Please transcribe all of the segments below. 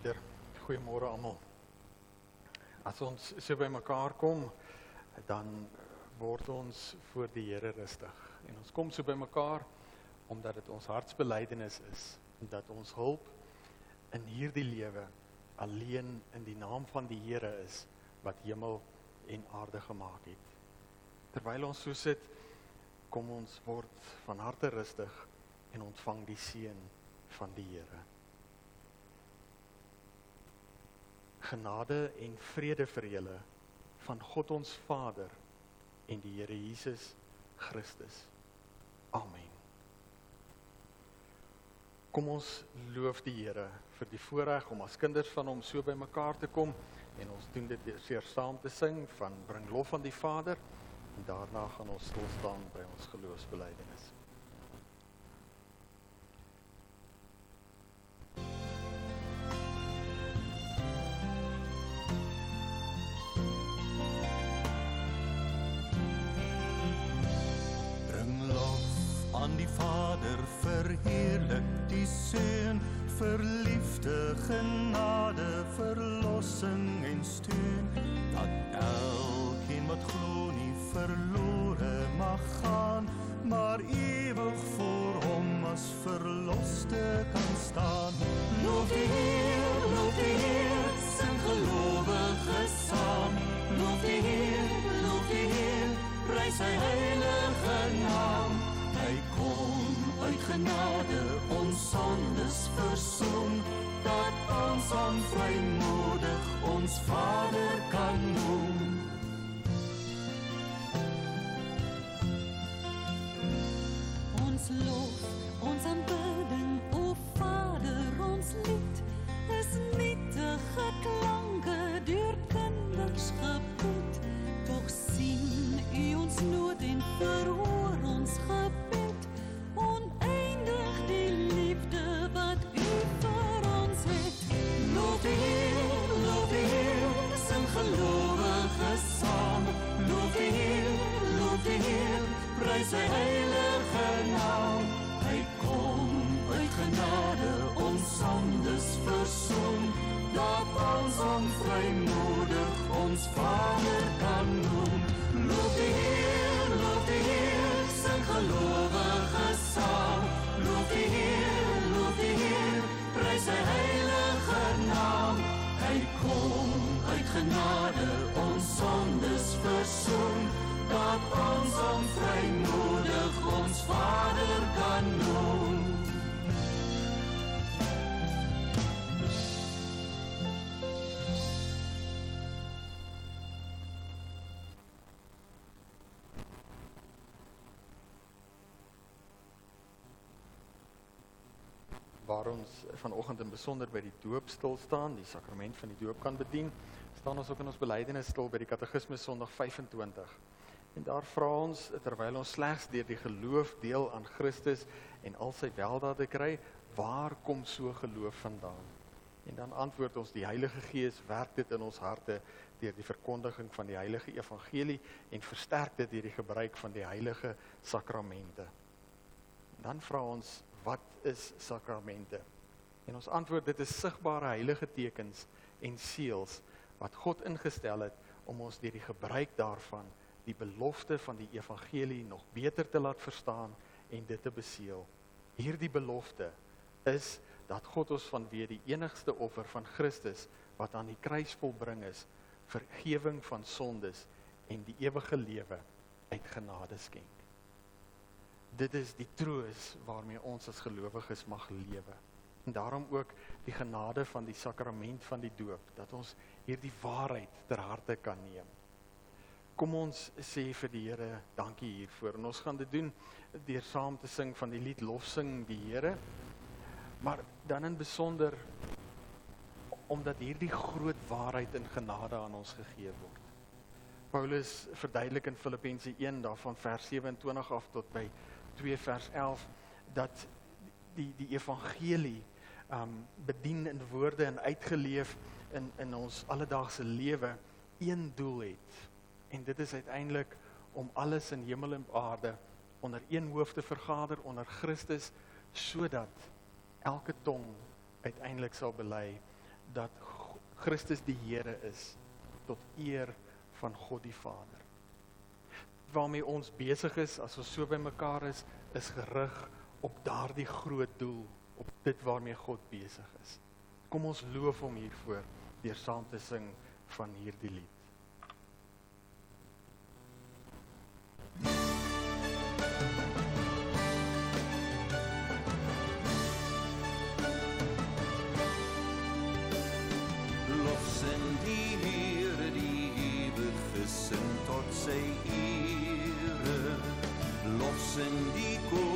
Pieter. Goeiemôre almal. As ons so bymekaar kom, dan word ons voor die Here rustig. En ons kom so bymekaar omdat dit ons hartsbelydenis is dat ons hulp in hierdie lewe alleen in die naam van die Here is wat hemel en aarde gemaak het. Terwyl ons so sit, kom ons word van harte rustig en ontvang die seën van die Here. Genade en vrede vir julle van God ons Vader en die Here Jesus Christus. Amen. Kom ons loof die Here vir die voorreg om as kinders van hom so bymekaar te kom en ons doen dit weer saam te sing van bring lof aan die Vader en daarna gaan ons stil staan by ons geloofsbelijdenis. Vanoggend in besonder by die doop stil staan, die sakrament van die doop kan bedien, staan ons ook in ons belydenis stil by die katekismes Sondag 25. En daar vra ons terwyl ons slegs deur die geloof deel aan Christus en al sy weldade kry, waar kom so geloof vandaan? En dan antwoord ons die Heilige Gees werk dit in ons harte deur die verkondiging van die heilige evangelie en versterk dit deur die gebruik van die heilige sakramente. En dan vra ons wat is sakramente? En ons antwoord dit is sigbare heilige tekens en seels wat God ingestel het om ons deur die gebruik daarvan die belofte van die evangelie nog beter te laat verstaan en dit te beseël. Hierdie belofte is dat God ons vanweë die enigste offer van Christus wat aan die kruis volbring is, vergifnis van sondes en die ewige lewe uit genade skenk. Dit is die troos waarmee ons as gelowiges mag lewe. En daarom ook die genade van die sakrament van die doop dat ons hierdie waarheid ter harte kan neem kom ons sê vir die Here dankie hiervoor. En ons gaan dit doen deur saam te sing van die lied Lofsing die Here. Maar dan in besonder omdat hierdie groot waarheid in genade aan ons gegee word. Paulus verduidelik in Filippense 1 daarvan vers 27 af tot by 2 vers 11 dat die die evangelie um bedien in woorde en uitgeleef in in ons alledaagse lewe een doel het En dit is uiteindelik om alles in hemel en aarde onder een hoof te vergader onder Christus sodat elke tong uiteindelik sal bely dat Christus die Here is tot eer van God die Vader. Waarmee ons besig is as ons so bymekaar is, is gerig op daardie groot doel, op dit waarmee God besig is. Kom ons loof hom hiervoor deur saam te sing van hierdie lied. Sin tot sy ere. Lof sing die koning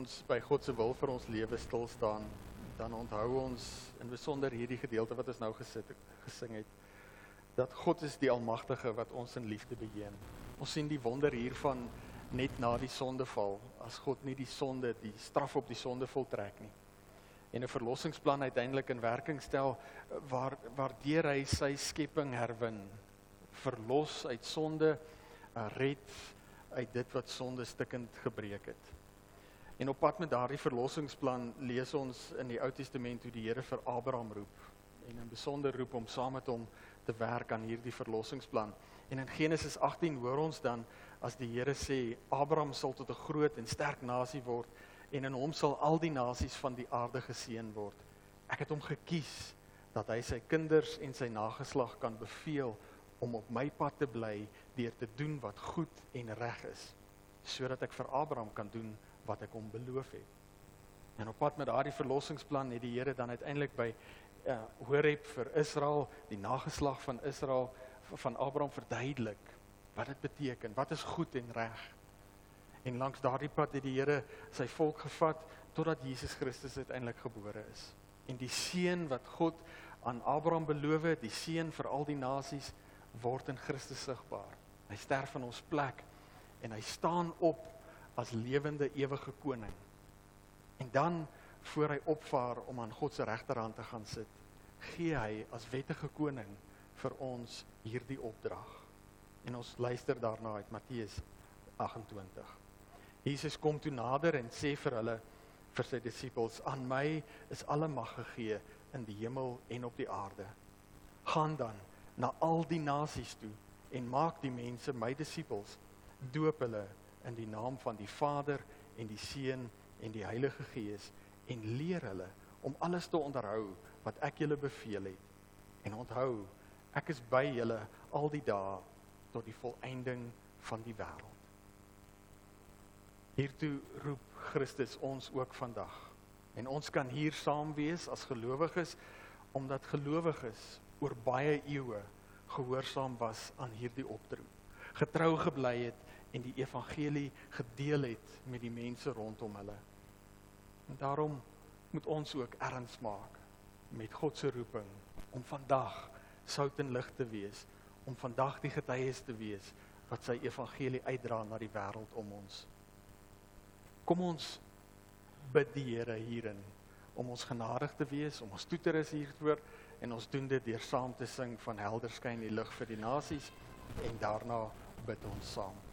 ons by God se wil vir ons lewe stil staan, dan onthou ons in besonder hierdie gedeelte wat ons nou gesit gesing het, dat God is die almagtige wat ons in liefde beheer. Ons sien die wonder hiervan net na die sondeval, as God nie die sonde, die straf op die sonde voltrek nie. En 'n verlossingsplan uiteindelik in werking stel waar waardeur hy sy skepping herwin, verlos uit sonde, red uit dit wat sonde stikkend gebreek het. En op pad met daardie verlossingsplan lees ons in die Ou Testament hoe die Here vir Abraham roep en in besonder roep om saam met hom te werk aan hierdie verlossingsplan. En in Genesis 18 hoor ons dan as die Here sê Abraham sal tot 'n groot en sterk nasie word en in hom sal al die nasies van die aarde geseën word. Ek het hom gekies dat hy sy kinders en sy nageslag kan beveel om op my pad te bly deur te doen wat goed en reg is sodat ek vir Abraham kan doen wat ek hom beloof het. En op pad met daardie verlossingsplan het die Here dan uiteindelik by uh, Horeb vir Israel, die nageslag van Israel van Abraham verduidelik wat dit beteken, wat is goed en reg. En langs daardie pad het die Here sy volk gevat totdat Jesus Christus uiteindelik gebore is. En die seën wat God aan Abraham beloof het, die seën vir al die nasies word in Christus sigbaar. Hy sterf in ons plek en hy staan op as lewende ewige koning. En dan voor hy opvaar om aan God se regterhand te gaan sit, gee hy as wettige koning vir ons hierdie opdrag. En ons luister daarna uit Matteus 28. Jesus kom toe nader en sê vir hulle vir sy disippels: "Aan my is alle mag gegee in die hemel en op die aarde. Gaan dan na al die nasies toe en maak die mense my disippels. Doop hulle in die naam van die Vader en die Seun en die Heilige Gees en leer hulle om alles te onderhou wat ek julle beveel het. En onthou, ek is by julle al die dae tot die volëinding van die wêreld. Hiertoe roep Christus ons ook vandag. En ons kan hier saam wees as gelowiges omdat gelowiges oor baie eeue gehoorsaam was aan hierdie oproep. Getrou gebly het en die evangelie gedeel het met die mense rondom hulle. En daarom moet ons ook erns maak met God se roeping om vandag sout en lig te wees, om vandag die getuies te wees wat sy evangelie uitdra na die wêreld om ons. Kom ons bid die Here hierin om ons genadig te wees, om ons toe te rus hiervoor en ons doen dit deur saam te sing van helder skyn die lig vir die nasies en daarna bid ons saam.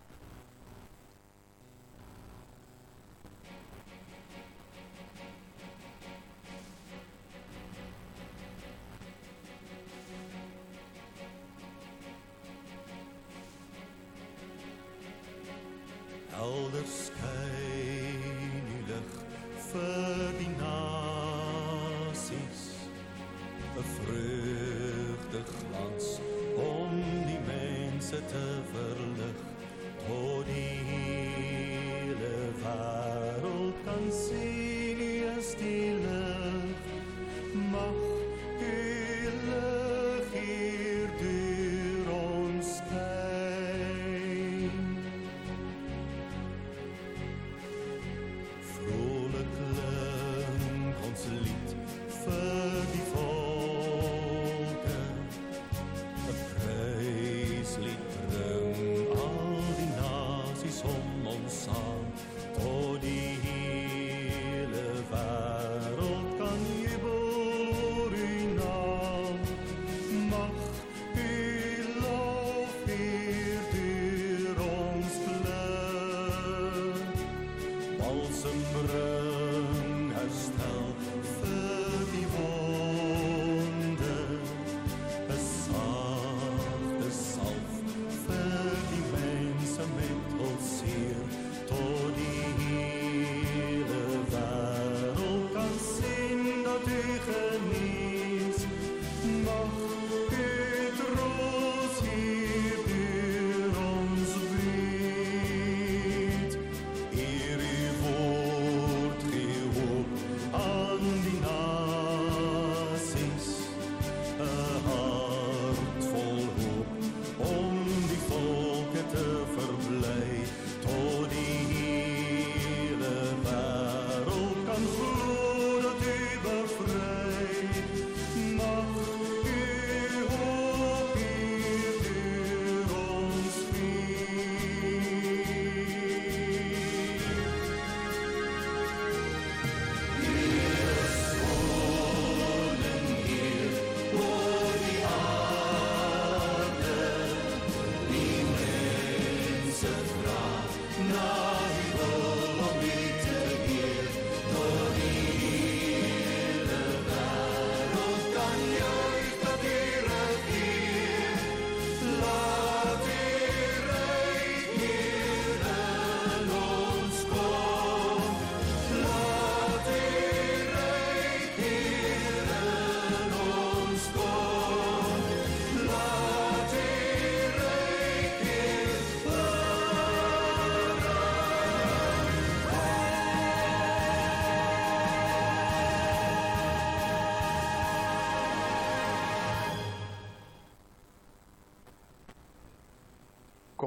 Om ons saam. Tot die hele wêreld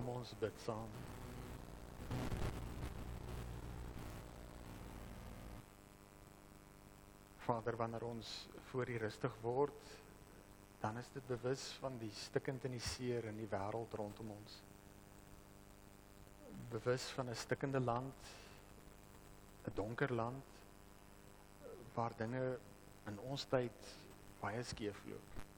Kom ons bid saam. Vader, wanneer ons voor U rustig word, dan is dit bewus van die stikkend in die seer in die wêreld rondom ons. Bewus van 'n stikkende land, 'n donker land waar dinge in ons tyd baie skeef loop.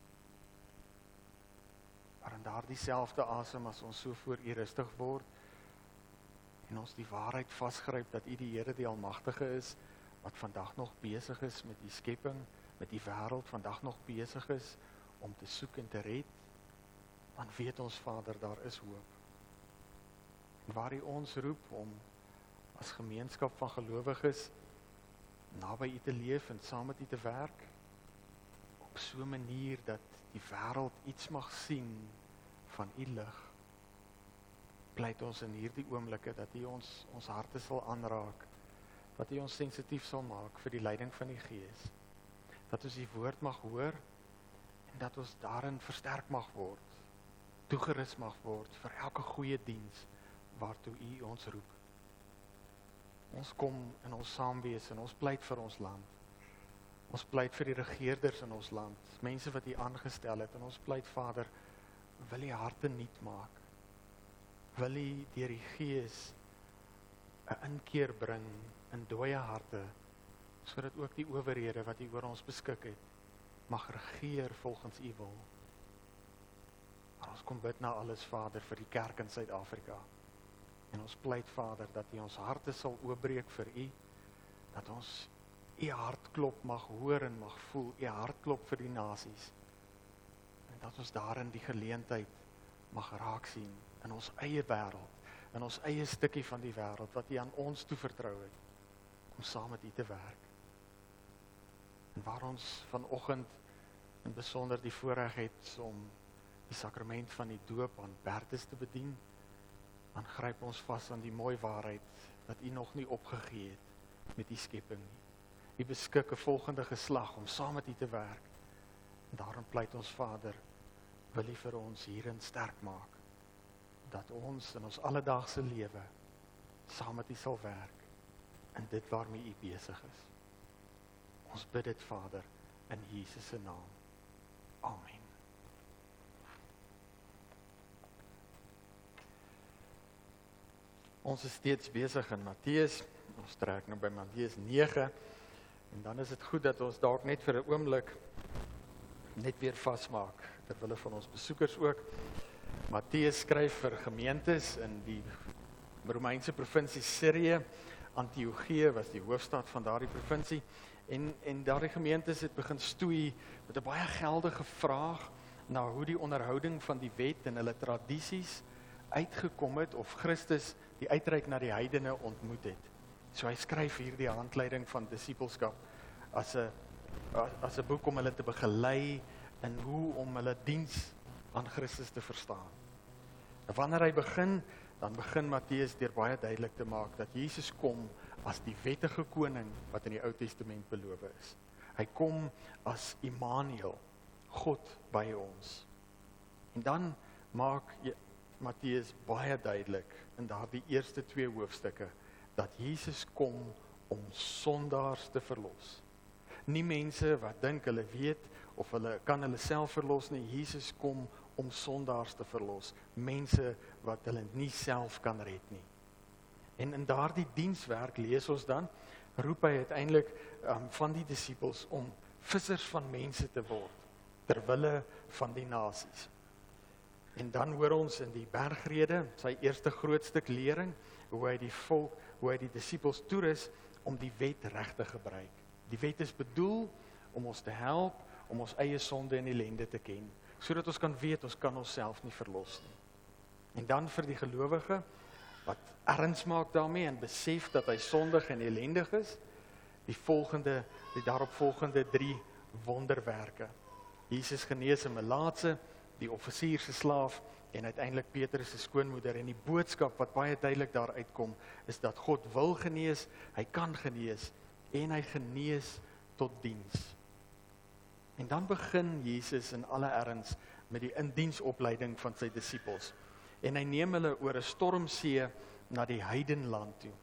Maar in daardie selfde asem as ons so voor U rustig word en ons die waarheid vasgryp dat U die Here die Almagtige is wat vandag nog besig is met die skepping, met die wêreld vandag nog besig is om te soek en te red, dan weet ons Vader daar is hoop. En waar U ons roep om as gemeenskap van gelowiges naby U te leef en saam met U te werk op so 'n manier dat die wêreld iets mag sien van U lig. Pleit ons in hierdie oomblikke dat U ons ons harte sal aanraak, dat U ons sensitief sal maak vir die leiding van die Gees. Dat ons die woord mag hoor en dat ons daarin versterk mag word toegerus mag word vir elke goeie diens waartoe U ons roep. Ons kom in ons saamwees en ons pleit vir ons land. Ons pleit vir die regerders in ons land, mense wat U aangestel het en ons pleit Vader, wil U harte nuut maak. Wil U deur die Gees 'n inkeer bring in dooie harte sodat ook die owerhede wat U oor ons beskik het mag regeer volgens U wil. Maar ons kom bid na alles Vader vir die kerk in Suid-Afrika. En ons pleit Vader dat U ons harte sal oopbreek vir U, dat ons U hartklop mag hoor en mag voel, U hartklop vir die nasies. En dat ons daarin die geleentheid mag raak sien in ons eie wêreld, in ons eie stukkie van die wêreld wat U aan ons toevertrou het om saam met U te werk. En waar ons vanoggend in besonder die voorreg het om die sakrament van die doop aan Bertus te bedien, dan gryp ons vas aan die mooi waarheid dat U nog nie opgegee het met U skepping nie. U beskik 'n volgende geslag om saam met U te werk. En daarom pleit ons Vader, wil U vir ons hierin sterk maak dat ons in ons alledaagse lewe saam met U sal werk in dit waarmee U besig is. Ons bid dit Vader in Jesus se naam. Amen. Ons is steeds besig in Matteus. Ons trek nou by Matteus 9. En dan is dit goed dat ons dalk net vir 'n oomblik net weer vasmaak ter wille van ons besoekers ook. Matteus skryf vir gemeentes in die Romeinse provinsie Sirië. Antiochië was die hoofstad van daardie provinsie en en daardie gemeentes het begin stoei met 'n baie geldige vraag na hoe die onderhouding van die wet en hulle tradisies uitgekom het of Christus die uitreik na die heidene ontmoet het. So hy skryf hierdie handleiding van disippelskap as 'n as 'n boek om hulle te begelei in hoe om hulle diens aan Christus te verstaan. En wanneer hy begin, dan begin Matteus deur baie duidelik te maak dat Jesus kom as die wettige koning wat in die Ou Testament beloof is. Hy kom as Immanuel, God by ons. En dan maak Matteus baie duidelik in daardie eerste twee hoofstukke dat Jesus kom om sondaars te verlos. Nie mense wat dink hulle weet of hulle kan hulle self verlos nie. Jesus kom om sondaars te verlos, mense wat hulle nie self kan red nie. En in daardie dienswerk lees ons dan roep hy uiteindelik um, van die disippels om vissers van mense te word ter wille van die nasies. En dan hoor ons in die bergrede, sy eerste groot stuk lering, hoe hy die volk, hoe hy die disippels toerus om die wet reg te gebruik. Die wet is bedoel om ons te help om ons eie sonde en ellende te ken, sodat ons kan weet ons kan onsself nie verlos nie. En dan vir die gelowige wat erns maak daarmee en besef dat hy sondig en ellendig is, die volgende, die daaropvolgende 3 wonderwerke. Jesus genees 'n melaatse die offisier se slaaf en uiteindelik Petrus se skoonmoeder en die boodskap wat baie duidelik daar uitkom is dat God wil genees, hy kan genees en hy genees tot diens. En dan begin Jesus in alle erns met die indiensopleiding van sy disippels. En hy neem hulle oor 'n stormsee na die heidenland toe.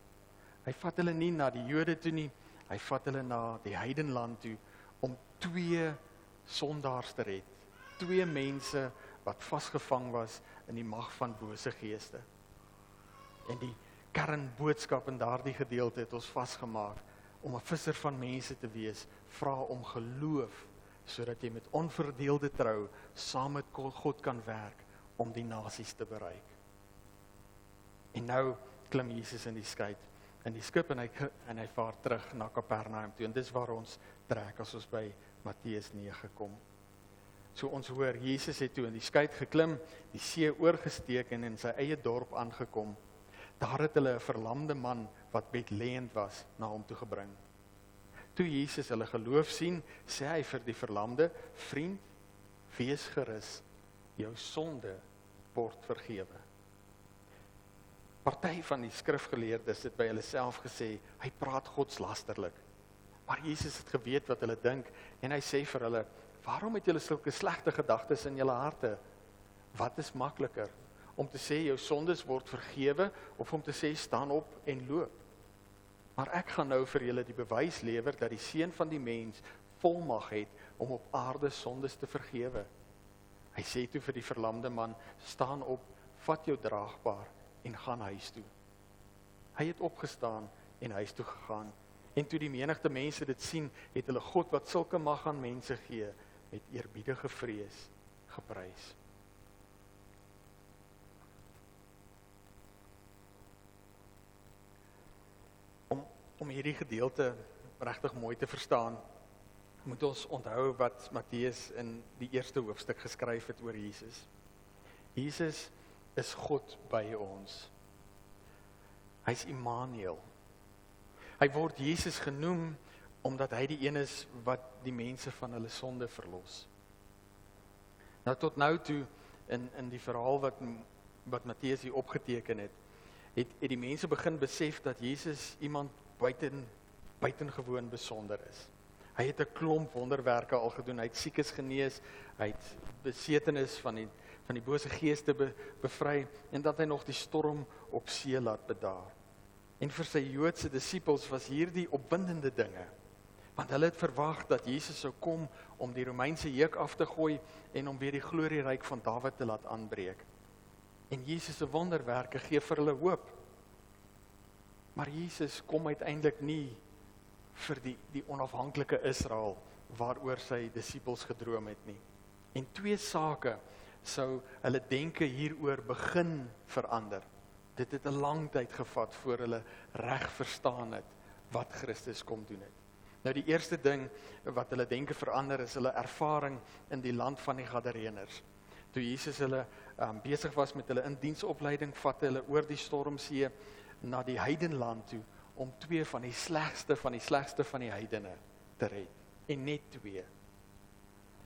Hy vat hulle nie na die Jode toe nie, hy vat hulle na die heidenland toe om twee sondaars te red twee mense wat vasgevang was in die mag van bose geeste. En die kernboodskap in daardie gedeelte het ons vasgemaak om 'n visser van mense te wees, vra om geloof sodat jy met onverdeelde trou saam met God kan werk om die nasies te bereik. En nou klim Jesus in die skei in die skip en hy en hy vaar terug na Kapernaum toe en dis waar ons trek as ons by Matteus 9 kom. So ons hoor Jesus het toe in die skei geklim, die see oorgesteek en in sy eie dorp aangekom. Daar het hulle 'n verlamde man wat bedlêend was na hom toe gebring. Toe Jesus hulle geloof sien, sê hy vir die verlamde: "Vriend, wees gerus. Jou sonde word vergewe." Party van die skrifgeleerdes het by hulle self gesê, hy praat godslasterlik. Maar Jesus het geweet wat hulle dink en hy sê vir hulle: Waarom het julle sulke slegte gedagtes in julle harte? Wat is makliker? Om te sê jou sondes word vergewe of om te sê staan op en loop? Maar ek gaan nou vir julle die bewys lewer dat die seun van die mens volmag het om op aarde sondes te vergewe. Hy sê toe vir die verlamde man: "Staan op, vat jou draagbaar en gaan huis toe." Hy het opgestaan en huis toe gegaan. En toe die menigte mense dit sien, het hulle God wat sulke mag aan mense gee, met eerbiedige vrees geprys. Om om hierdie gedeelte regtig mooi te verstaan, moet ons onthou wat Matteus in die eerste hoofstuk geskryf het oor Jesus. Jesus is God by ons. Hy's Immanuel. Hy word Jesus genoem omdat hy die een is wat die mense van hulle sonde verlos. Nou tot nou toe in in die verhaal wat wat Matteus hier opgeteken het, het het die mense begin besef dat Jesus iemand buiten buitengewoon besonder is. Hy het 'n klomp wonderwerke al gedoen. Hy het siekes genees, hy het besetenis van die van die bose geeste be, bevry en dat hy nog die storm op see laat bedaar. En vir sy Joodse disippels was hierdie opwindende dinge. Want hulle het verwag dat Jesus sou kom om die Romeinse juk af te gooi en om weer die glorieryk van Dawid te laat aanbreek. En Jesus se wonderwerke gee vir hulle hoop. Maar Jesus kom uiteindelik nie vir die die onafhanklike Israel waaroor sy disippels gedroom het nie. En twee sake sou hulle denke hieroor begin verander. Dit het 'n lang tyd gevat voor hulle reg verstaan het wat Christus kom doen het. Nou die eerste ding wat hulle denke verander is hulle ervaring in die land van die Gadareeners. Toe Jesus hulle um, besig was met hulle indiensopleiding, vat hulle oor die stormsee na die heidenland toe om twee van die slegste van die slegste van die heidene te red. En net twee.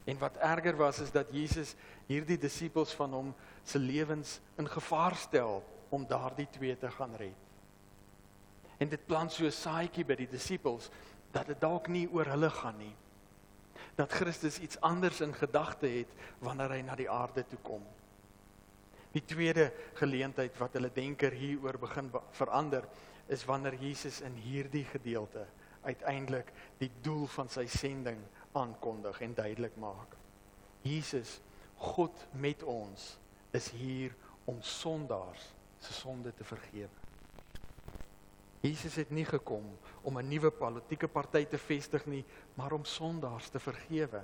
En wat erger was is dat Jesus hierdie disippels van hom se lewens in gevaar stel om daardie twee te gaan red. En dit plant so 'n saadjie by die disippels dat dit dalk nie oor hulle gaan nie. Dat Christus iets anders in gedagte het wanneer hy na die aarde toe kom. Die tweede geleentheid wat hulle denker hieroor begin verander is wanneer Jesus in hierdie gedeelte uiteindelik die doel van sy sending aankondig en duidelik maak. Jesus, God met ons, is hier om sondaars se sonde te vergewe. Jesus het nie gekom om 'n nuwe politieke party te vestig nie, maar om sondaars te vergewe.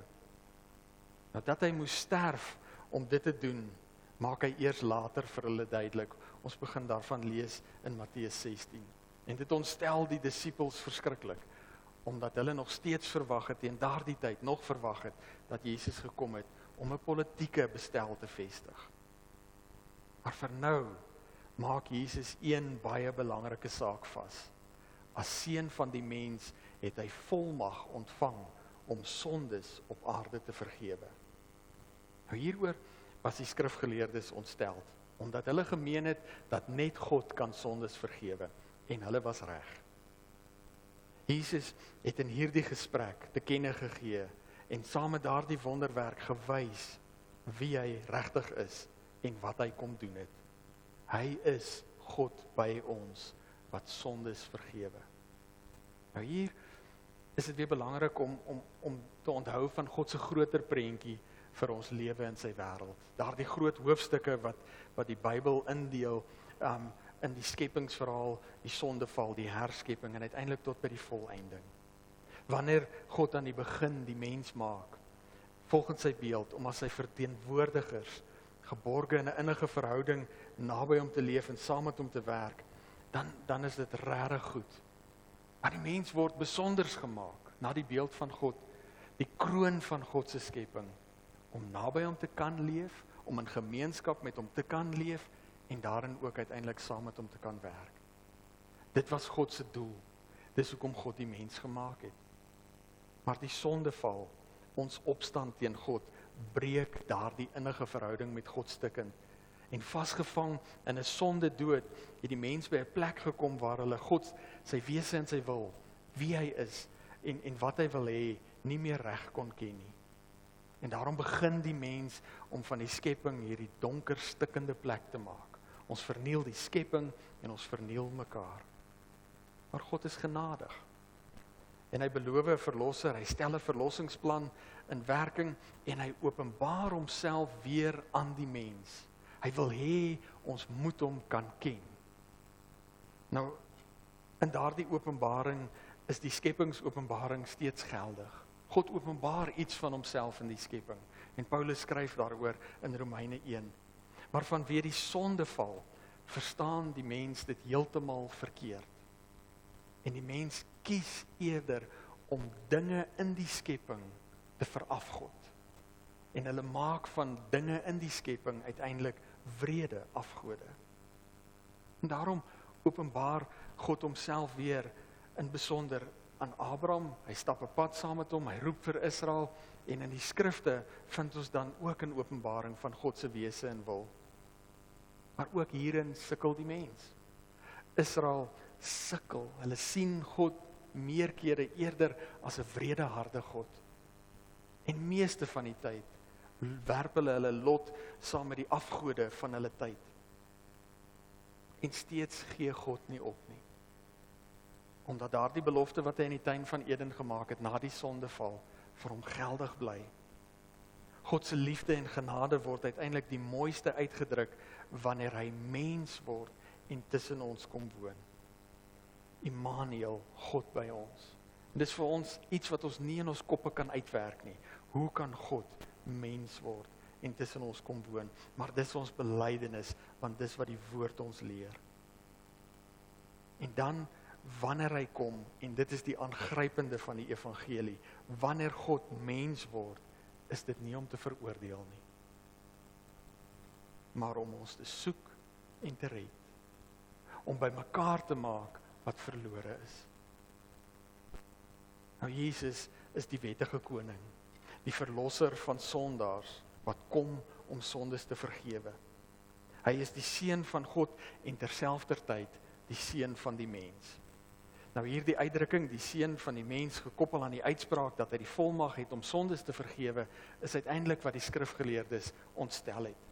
Nadat hy moes sterf om dit te doen, maak hy eers later vir hulle duidelik. Ons begin daarvan lees in Matteus 16. En dit ontstel die disippels verskriklik omdat hulle nog steeds verwag het en daardie tyd nog verwag het dat Jesus gekom het om 'n politieke bestel te vestig. Maar vir nou maak Jesus een baie belangrike saak vas. As seun van die mens het hy volmag ontvang om sondes op aarde te vergewe. Nou hieroor was die skrifgeleerdes ontstel omdat hulle gemeen het dat net God kan sondes vergewe en hulle was reg. Jesus het in hierdie gesprek te kenne gegee en saam met daardie wonderwerk gewys wie hy regtig is en wat hy kom doen het. Hy is God by ons wat sondes vergewe. Nou hier is dit weer belangrik om om om te onthou van God se groter prentjie vir ons lewe in sy wêreld. Daardie groot hoofstukke wat wat die Bybel indeel um in die skepingsverhaal, die sondeval, die herskepping en uiteindelik tot by die volëinding. Wanneer God aan die begin die mens maak volgens sy beeld om as sy verteenwoordigers geborge in 'n innige verhouding naby hom te leef en saam met hom te werk, dan dan is dit regtig goed. Maar die mens word besonders gemaak na die beeld van God, die kroon van God se skepping om naby hom te kan leef, om in gemeenskap met hom te kan leef en daarin ook uiteindelik saam met hom te kan werk. Dit was God se doel. Dis hoekom God die mens gemaak het. Maar die sondeval, ons opstand teen God, breek daardie innige verhouding met God stukkend. En vasgevang in 'n sonde dood, het die mens by 'n plek gekom waar hulle God sy wese en sy wil, wie hy is en en wat hy wil hê, nie meer reg kon ken nie. En daarom begin die mens om van die skepping hierdie donker stikkende plek te maak. Ons verniel die skepping en ons verniel mekaar. Maar God is genadig. En hy beloof 'n verlosser, hy stel 'n verlossingsplan in werking en hy openbaar homself weer aan die mens. Hy wil hê ons moet hom kan ken. Nou in daardie openbaring is die skepingsopenbaring steeds geldig. God openbaar iets van homself in die skepping en Paulus skryf daaroor in Romeine 1. Maar vanweer die sondeval verstaan die mens dit heeltemal verkeerd. En die mens kies eerder om dinge in die skepping te verafgod. En hulle maak van dinge in die skepping uiteindelik wrede afgode. En daarom openbaar God homself weer in besonder aan Abraham. Hy stap 'n pad saam met hom, hy roep vir Israel en in die skrifte vind ons dan ook 'n openbaring van God se wese en wil. Maar ook hierin sukkel die mens. Israel sukkel. Hulle sien God meer kere eerder as 'n wredeharde God. En meeste van die tyd werp hulle hulle lot saam met die afgode van hulle tyd. En steeds gee God nie op nie. Omdat daardie belofte wat hy in die tuin van Eden gemaak het na die sondeval vir hom geldig bly. God se liefde en genade word uiteindelik die mooiste uitgedruk wanneer hy mens word en tussen ons kom woon. Immanuel, God by ons. En dis vir ons iets wat ons nie in ons koppe kan uitwerk nie. Hoe kan God mens word en tussen ons kom woon? Maar dis ons belydenis want dis wat die woord ons leer. En dan wanneer hy kom en dit is die aangrypende van die evangelie, wanneer God mens word, is dit nie om te veroordeel nie. Maar om ons te soek en te red. Om by mekaar te maak wat verlore is. Nou Jesus is die wettige koning, die verlosser van sondaars wat kom om sondes te vergewe. Hy is die seun van God en terselfdertyd die seun van die mens. Nou hierdie uitdrukking, die seun van die mens gekoppel aan die uitspraak dat hy die volmag het om sondes te vergewe, is uiteindelik wat die skrifgeleerdes ontstel het.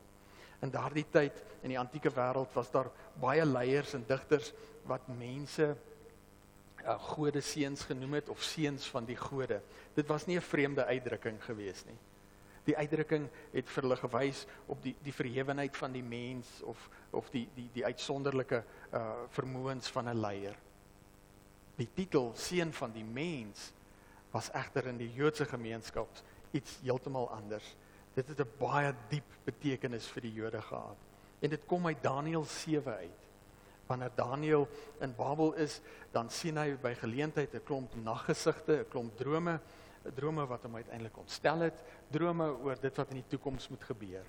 In daardie tyd in die antieke wêreld was daar baie leiers en digters wat mense uh, gode seuns genoem het of seuns van die gode. Dit was nie 'n vreemde uitdrukking gewees nie. Die uitdrukking het vir hulle gewys op die die verhewenheid van die mens of of die die die uitsonderlike uh vermoëns van 'n leier. Die titel seun van die mens was egter in die Joodse gemeenskap iets heeltemal anders. Dit het 'n baie diep betekenis vir die Jode gehad. En dit kom uit Daniël 7 uit. Wanneer Daniël in Babel is, dan sien hy by geleentheid 'n klomp naggesigte, 'n klomp drome, drome wat hom uiteindelik ontstel het, drome oor dit wat in die toekoms moet gebeur.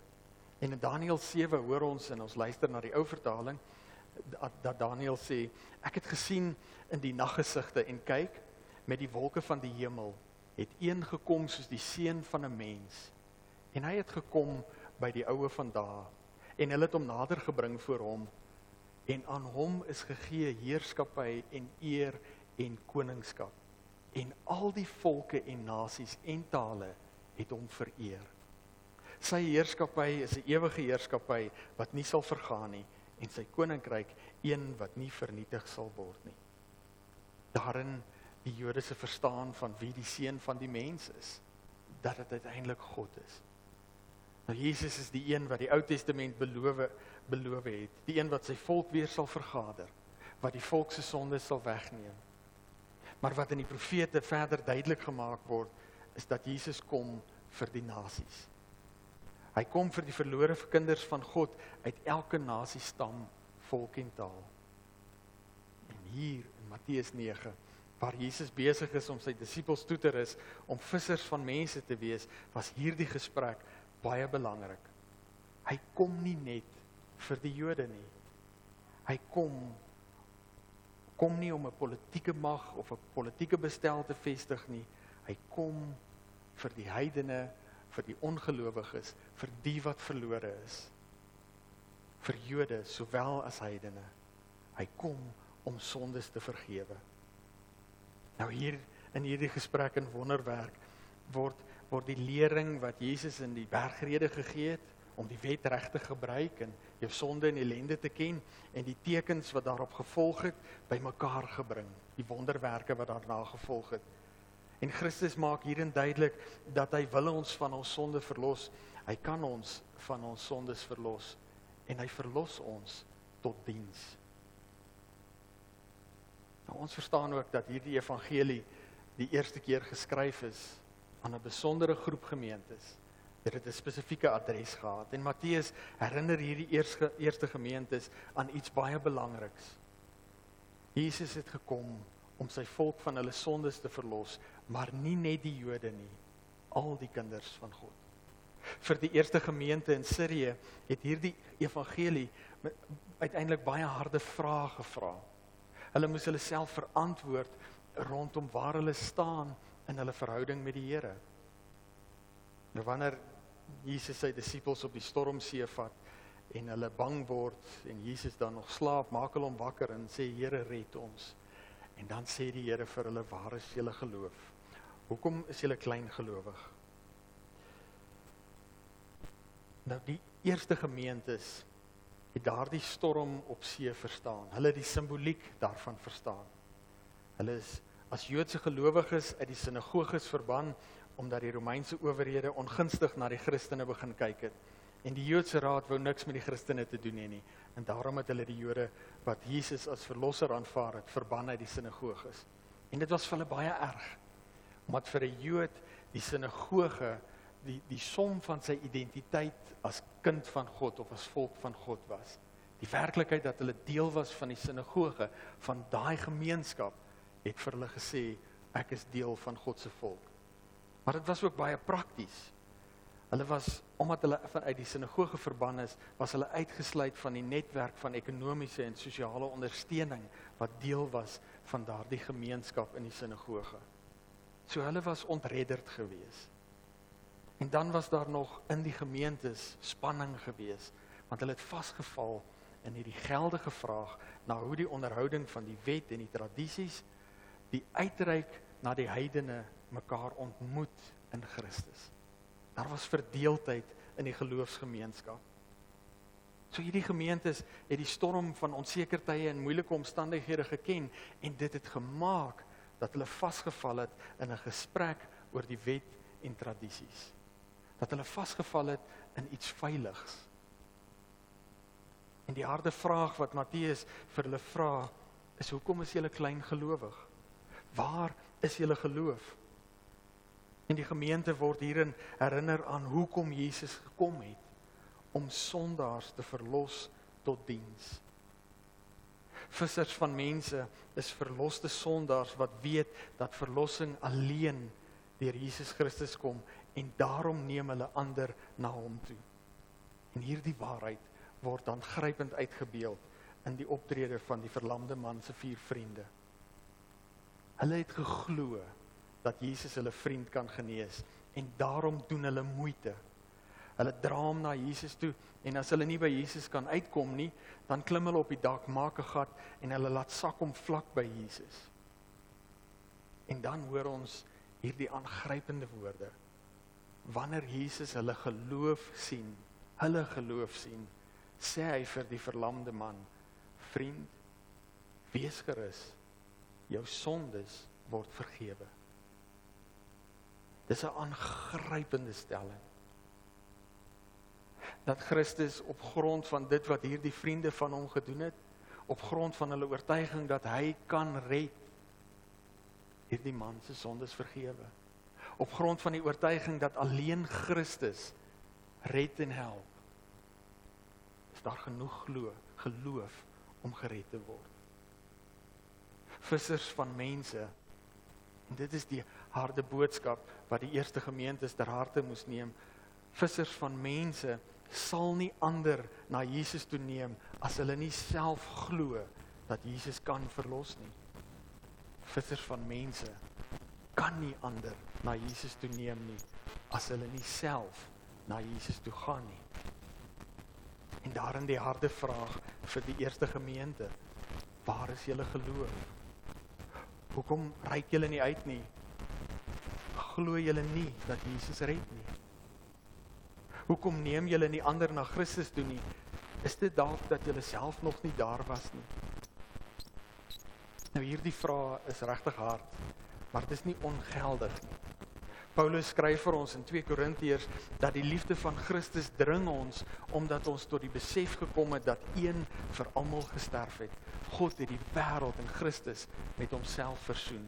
En in Daniël 7 hoor ons en ons luister na die ou vertaling dat, dat Daniël sê ek het gesien in die naggesigte en kyk met die wolke van die hemel het een gekom soos die seun van 'n mens en hy het gekom by die oue van dae en hulle het hom nader gebring voor hom en aan hom is gegee heerskappy en eer en koningskap en al die volke en nasies en tale het hom vereer sy heerskappy is 'n ewige heerskappy wat nie sal vergaan nie en sy koninkryk een wat nie vernietig sal word nie. Daarin die Jode se verstaan van wie die seun van die mens is, dat dit uiteindelik God is. Nou Jesus is die een wat die Ou Testament beloof beloof het, die een wat sy volk weer sal vergader, wat die volk se sondes sal wegneem. Maar wat in die profete verder duidelik gemaak word, is dat Jesus kom vir die nasies. Hy kom vir die verlore kinders van God uit elke nasie, stam, volk en taal. En hier in Matteus 9 waar Jesus besig is om sy disippels toe te rus om vissers van mense te wees, was hierdie gesprek baie belangrik. Hy kom nie net vir die Jode nie. Hy kom kom nie om 'n politieke mag of 'n politieke bestel te vestig nie. Hy kom vir die heidene vir die ongelowiges, vir die wat verlore is. Vir Jode sowel as heidene. Hy kom om sondes te vergewe. Nou hier in hierdie gesprek en wonderwerk word word die lering wat Jesus in die bergrede gegee het om die wet reg te gebruik en jou sonde en ellende te ken en die tekens wat daarop gevolg het bymekaar gebring, die wonderwerke wat daarna gevolg het. En Christus maak hierin duidelik dat hy wil ons van ons sonde verlos. Hy kan ons van ons sondes verlos en hy verlos ons tot diens. Nou ons verstaan ook dat hierdie evangelie die eerste keer geskryf is aan 'n besondere groep gemeentes. Dit het 'n spesifieke adres gehad en Matteus herinner hierdie eerste eerste gemeentes aan iets baie belangriks. Jesus het gekom om sy volk van hulle sondes te verlos, maar nie net die Jode nie, al die kinders van God. Vir die eerste gemeente in Sirië het hierdie evangelie uiteindelik baie harde vrae gevra. Hulle moes hulle self verantwoord rondom waar hulle staan in hulle verhouding met die Here. Nou wanneer Jesus sy disippels op die stormsee vat en hulle bang word en Jesus dan nog slaap, maak hulle hom wakker en sê Here red ons. En dan sê die Here vir hulle: "Waar is julle geloof? Hoekom is julle klein gelowig?" Nou die eerste gemeentes het daardie storm op see verstaan. Hulle het die simboliek daarvan verstaan. Hulle is as Joodse gelowiges uit die sinagoges verban omdat die Romeinse owerhede ongunstig na die Christene begin kyk het. En die Joodse raad wou niks met die Christene te doen hê nie. En daarom het hulle die Jode wat Jesus as verlosser aanvaar het, verban uit die sinagoges. En dit was vir hulle baie erg. Omdat vir 'n Jood die sinagoge die die som van sy identiteit as kind van God of as volk van God was. Die werklikheid dat hulle deel was van die sinagoge, van daai gemeenskap het vir hulle gesê ek is deel van God se volk. Maar dit was ook baie prakties. Hulle was omdat hulle vanuit die sinagoge verban is, was hulle uitgesluit van die netwerk van ekonomiese en sosiale ondersteuning wat deel was van daardie gemeenskap in die sinagoge. So hulle was ontredderd geweest. En dan was daar nog in die gemeentes spanning geweest want hulle het vasgeval in hierdie geldige vraag na hoe die onderhouding van die wet en die tradisies die uitreik na die heidene mekaar ontmoet in Christus. Daar was verdeeldheid in die geloofsgemeenskap. So hierdie gemeentes het die storm van onseker tye en moeilike omstandighede geken en dit het gemaak dat hulle vasgevall het in 'n gesprek oor die wet en tradisies. Dat hulle vasgevall het in iets veiligs. En die harde vraag wat Matteus vir hulle vra is hoekom is julle klein gelowig? Waar is julle geloof? En die gemeente word hierin herinner aan hoekom Jesus gekom het om sondaars te verlos tot diens. Vissers van mense is verloste sondaars wat weet dat verlossing alleen deur Jesus Christus kom en daarom neem hulle ander na hom toe. En hierdie waarheid word dan grypend uitgebeeld in die optrede van die verlamde man se vier vriende. Hulle het geglo dat Jesus hulle vriend kan genees en daarom doen hulle moeite. Hulle dra hom na Jesus toe en as hulle nie by Jesus kan uitkom nie, dan klim hulle op die dak, maak 'n gat en hulle laat sak hom vlak by Jesus. En dan hoor ons hierdie aangrypende woorde. Wanneer Jesus hulle geloof sien, hulle geloof sien, sê hy vir die verlamde man: "Vriend, wees gerus jou sondes word vergewe. Dis 'n aangrypende stelling. Dat Christus op grond van dit wat hierdie vriende van hom gedoen het, op grond van hulle oortuiging dat hy kan red, hierdie man se sondes vergewe. Op grond van die oortuiging dat alleen Christus red en help. Is daar genoeg glo, geloof om gered te word? Vissers van mense. En dit is die harde boodskap wat die eerste gemeentes ter harte moes neem. Vissers van mense sal nie ander na Jesus toe neem as hulle nie self glo dat Jesus kan verlos nie. Vissers van mense kan nie ander na Jesus toe neem nie as hulle nie self na Jesus toe gaan nie. En daarin die harde vraag vir die eerste gemeente: Waar is julle geloof? Hoekom reik julle nie uit nie? glo julle nie dat Jesus red nie? Hoekom neem julle nie ander na Christus toe nie? Is dit dalk dat julle self nog nie daar was nie? Nou hierdie vraag is regtig hard, maar dit is nie ongeldig nie. Paulus skryf vir ons in 2 Korintiërs dat die liefde van Christus dring ons omdat ons tot die besef gekom het dat een vir almal gesterf het. God het die wêreld in Christus met homself versoen.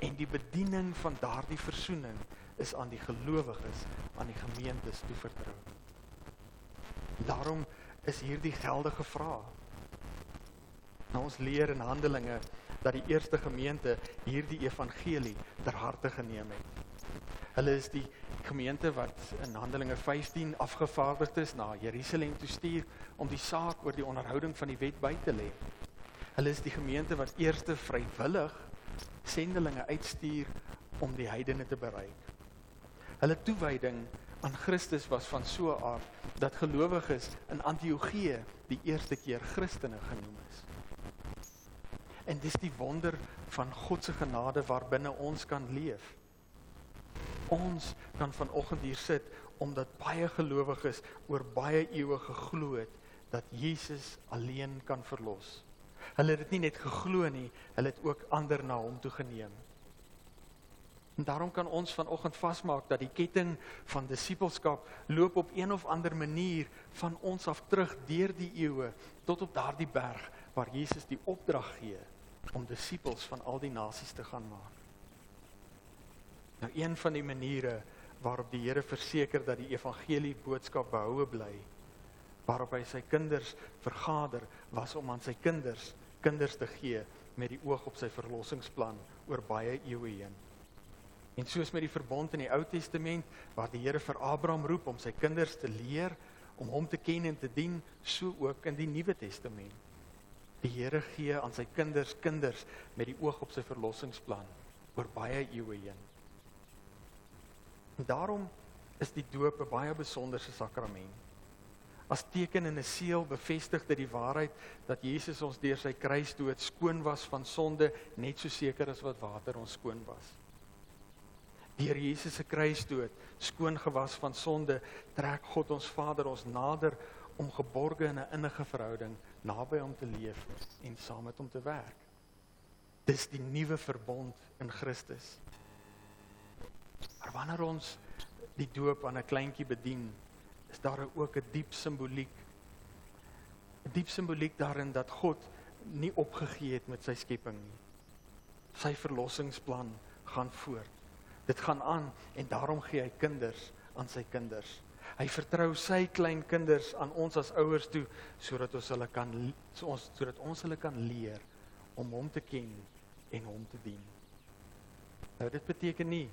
En die bediening van daardie versoening is aan die gelowiges, aan die gemeentes toevertrou. Daarom is hierdie geldige vraag. Nou ons leer in Handelinge dat die eerste gemeente hierdie evangelie ter harte geneem het. Hulle is die gemeente wat in Handelinge 15 afgevaardig is na Jerusalem toe stuur om die saak oor die onderhouding van die wet by te lê. Hulle is die gemeente wat eerste vrywillig sendelinge uitstuur om die heidene te bereik. Hulle toewyding aan Christus was van so 'n aard dat gelowiges in Antiochië die eerste keer Christene genoem is. En dis die wonder van God se genade waarbinne ons kan leef. Ons kan vanoggend hier sit omdat baie gelowiges oor baie eeue geglo het dat Jesus alleen kan verlos. Hulle het dit nie net geglo nie, hulle het ook ander na hom toe geneem. En daarom kan ons vanoggend vasmaak dat die ketting van disippelskap loop op een of ander manier van ons af terug deur die eeue tot op daardie berg waar Jesus die opdrag gee om disippels van al die nasies te gaan maak. Nou een van die maniere waarop die Here verseker dat die evangelie boodskap behoue bly, waarop hy sy kinders vergader, was om aan sy kinders kinders te gee met die oog op sy verlossingsplan oor baie eeue heen. En soos met die verbond in die Ou Testament waar die Here vir Abraham roep om sy kinders te leer om hom te ken en te dien, so ook in die Nuwe Testament. Die Here gee aan sy kinders kinders met die oog op sy verlossingsplan oor baie eeue heen. En daarom is die doop 'n baie besonderse sakrament. As teken en 'n seël bevestig dit die waarheid dat Jesus ons deur sy kruisdood skoon was van sonde, net so seker as wat water ons skoon was deur Jesus se kruisdood skoon gewas van sonde trek God ons Vader ons nader om geborge in 'n innige verhouding naby hom te leef en saam met hom te werk. Dis die nuwe verbond in Christus. Maar wanneer ons die doop aan 'n kleintjie bedien, is daar ook 'n diep simboliek. 'n Diep simboliek daarin dat God nie opgegee het met sy skepping nie. Sy verlossingsplan gaan voort. Dit gaan aan en daarom gee hy kinders aan sy kinders. Hy vertrou sy klein kinders aan ons as ouers toe sodat ons hulle kan so ons sodat ons hulle kan leer om hom te ken en hom te dien. Nou dit beteken nie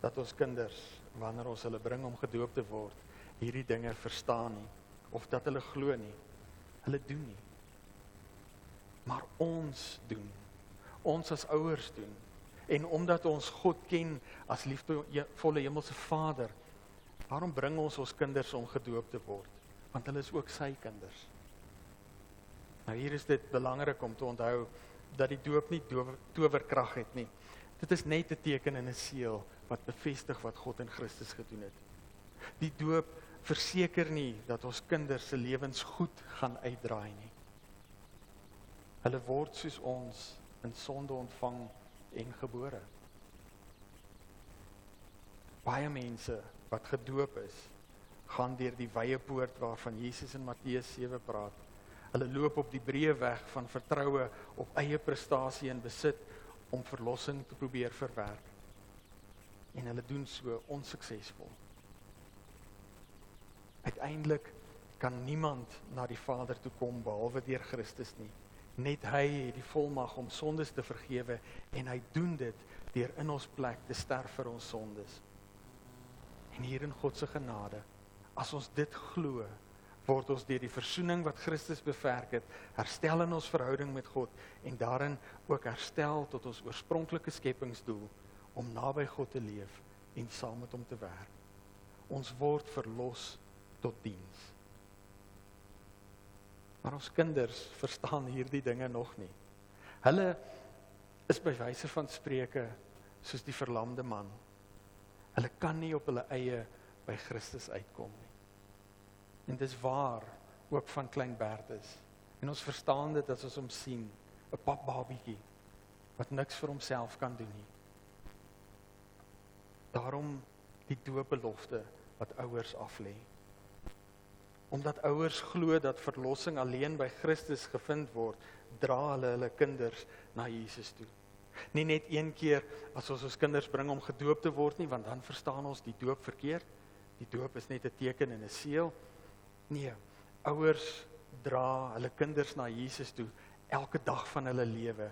dat ons kinders wanneer ons hulle bring om gedoop te word hierdie dinge verstaan nie of dat hulle glo nie. Hulle doen nie. Maar ons doen. Ons as ouers doen. En omdat ons God ken as liefdevolle hemelse Vader, waarom bring ons ons kinders om gedoop te word? Want hulle is ook sy kinders. Nou hier is dit belangrik om te onthou dat die doop nie towerkrag het nie. Dit is net 'n teken en 'n seël wat bevestig wat God in Christus gedoen het. Die doop verseker nie dat ons kinders se lewens goed gaan uitdraai nie. Hulle word soos ons in sonde ontvang en gebore. Baie mense wat gedoop is, gaan deur die wye poort waarvan Jesus in Matteus 7 praat. Hulle loop op die breë weg van vertroue op eie prestasie en besit om verlossing te probeer verwerk. En hulle doen so onsuksesvol. Uiteindelik kan niemand na die Vader toe kom behalwe deur Christus nie. Net hy het die volmag om sondes te vergewe en hy doen dit deur in ons plek te sterf vir ons sondes. En hier in God se genade, as ons dit glo, word ons deur die verzoening wat Christus bewerk het, herstel in ons verhouding met God en daarin ook herstel tot ons oorspronklike skepingsdoel om naby God te leef en saam met hom te werk. Ons word verlos tot diens. Maar ons kinders verstaan hierdie dinge nog nie. Hulle is by wyse van spreuke soos die verlamde man. Hulle kan nie op hulle eie by Christus uitkom nie. En dis waar ook van klein Bertus. En ons verstaan dit as ons hom sien, 'n pap babietjie wat niks vir homself kan doen nie. Daarom die doopbelofte wat ouers aflê. Omdat ouers glo dat verlossing alleen by Christus gevind word, dra hulle hulle kinders na Jesus toe. Nie net een keer as ons ons kinders bring om gedoop te word nie, want dan verstaan ons die doop verkeerd. Die doop is net 'n teken en 'n seël. Nee, ouers dra hulle kinders na Jesus toe elke dag van hulle lewe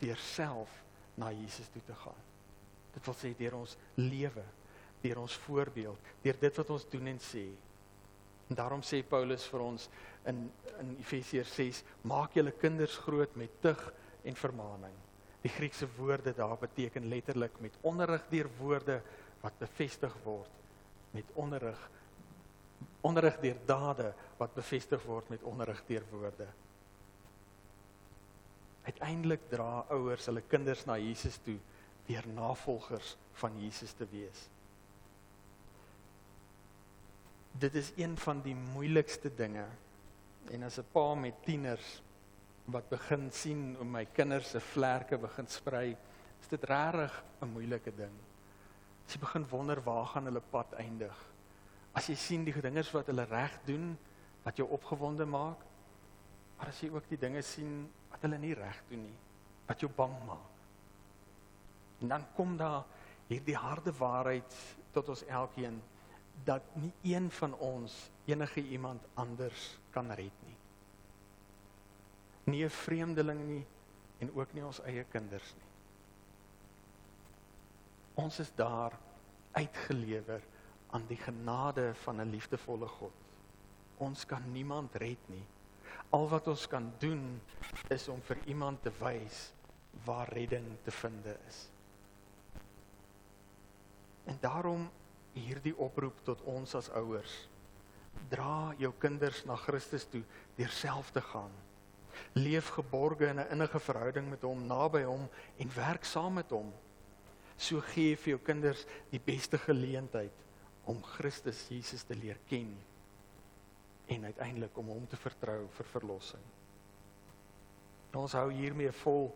deur self na Jesus toe te gaan. Dit wil sê deur ons lewe, deur ons voorbeeld, deur dit wat ons doen en sê. En daarom sê Paulus vir ons in in Efesiërs 6, maak julle kinders groot met tug en vermaaning. Die Griekse woorde daar beteken letterlik met onderrig deur woorde wat bevestig word met onderrig onderrig deur dade wat bevestig word met onderrig deur woorde. Uiteindelik dra ouers hulle kinders na Jesus toe deur navolgers van Jesus te wees. Dit is een van die moeilikste dinge. En as 'n pa met tieners wat begin sien hoe my kinders se vlerke begin sprei, is dit regtig 'n moeilike ding. As jy begin wonder waar gaan hulle pad eindig. As jy sien die dinge wat hulle reg doen wat jou opgewonde maak, maar as jy ook die dinge sien wat hulle nie reg doen nie, wat jou bang maak. En dan kom daar hierdie harde waarheid tot ons elkeen dat nie een van ons enige iemand anders kan red nie nie 'n vreemdeling nie en ook nie ons eie kinders nie. Ons is daar uitgelewer aan die genade van 'n liefdevolle God. Ons kan niemand red nie. Al wat ons kan doen is om vir iemand te wys waar redding te vind is. En daarom hierdie oproep tot ons as ouers. Dra jou kinders na Christus toe deur self te gaan leef geborge in 'n innige verhouding met hom, naby hom en werk saam met hom. So gee vir jou kinders die beste geleentheid om Christus Jesus te leer ken en uiteindelik om hom te vertrou vir verlossing. Ons hou hiermee vol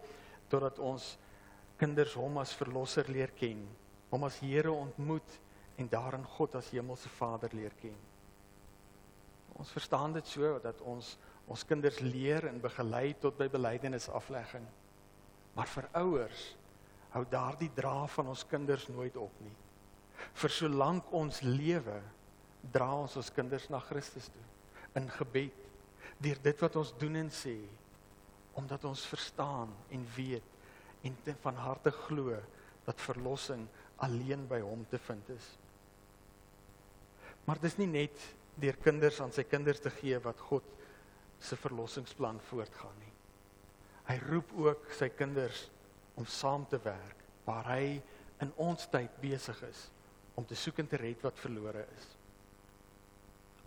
totdat ons kinders hom as verlosser leer ken, hom as Here ontmoet en daarin God as hemelse Vader leer ken. Ons verstaan dit so dat ons ons kinders leer en begelei tot by belydenis aflegging. Maar vir ouers hou daardie dra van ons kinders nooit op nie. Vir solank ons lewe, dra ons ons kinders na Christus toe in gebed deur dit wat ons doen en sê omdat ons verstaan en weet en van harte glo dat verlossing alleen by hom te vind is. Maar dis nie net deur kinders aan sy kinders te gee wat God se verlossingsplan voortgaan nie. Hy roep ook sy kinders om saam te werk waar hy in ons tyd besig is om te soek en te red wat verlore is.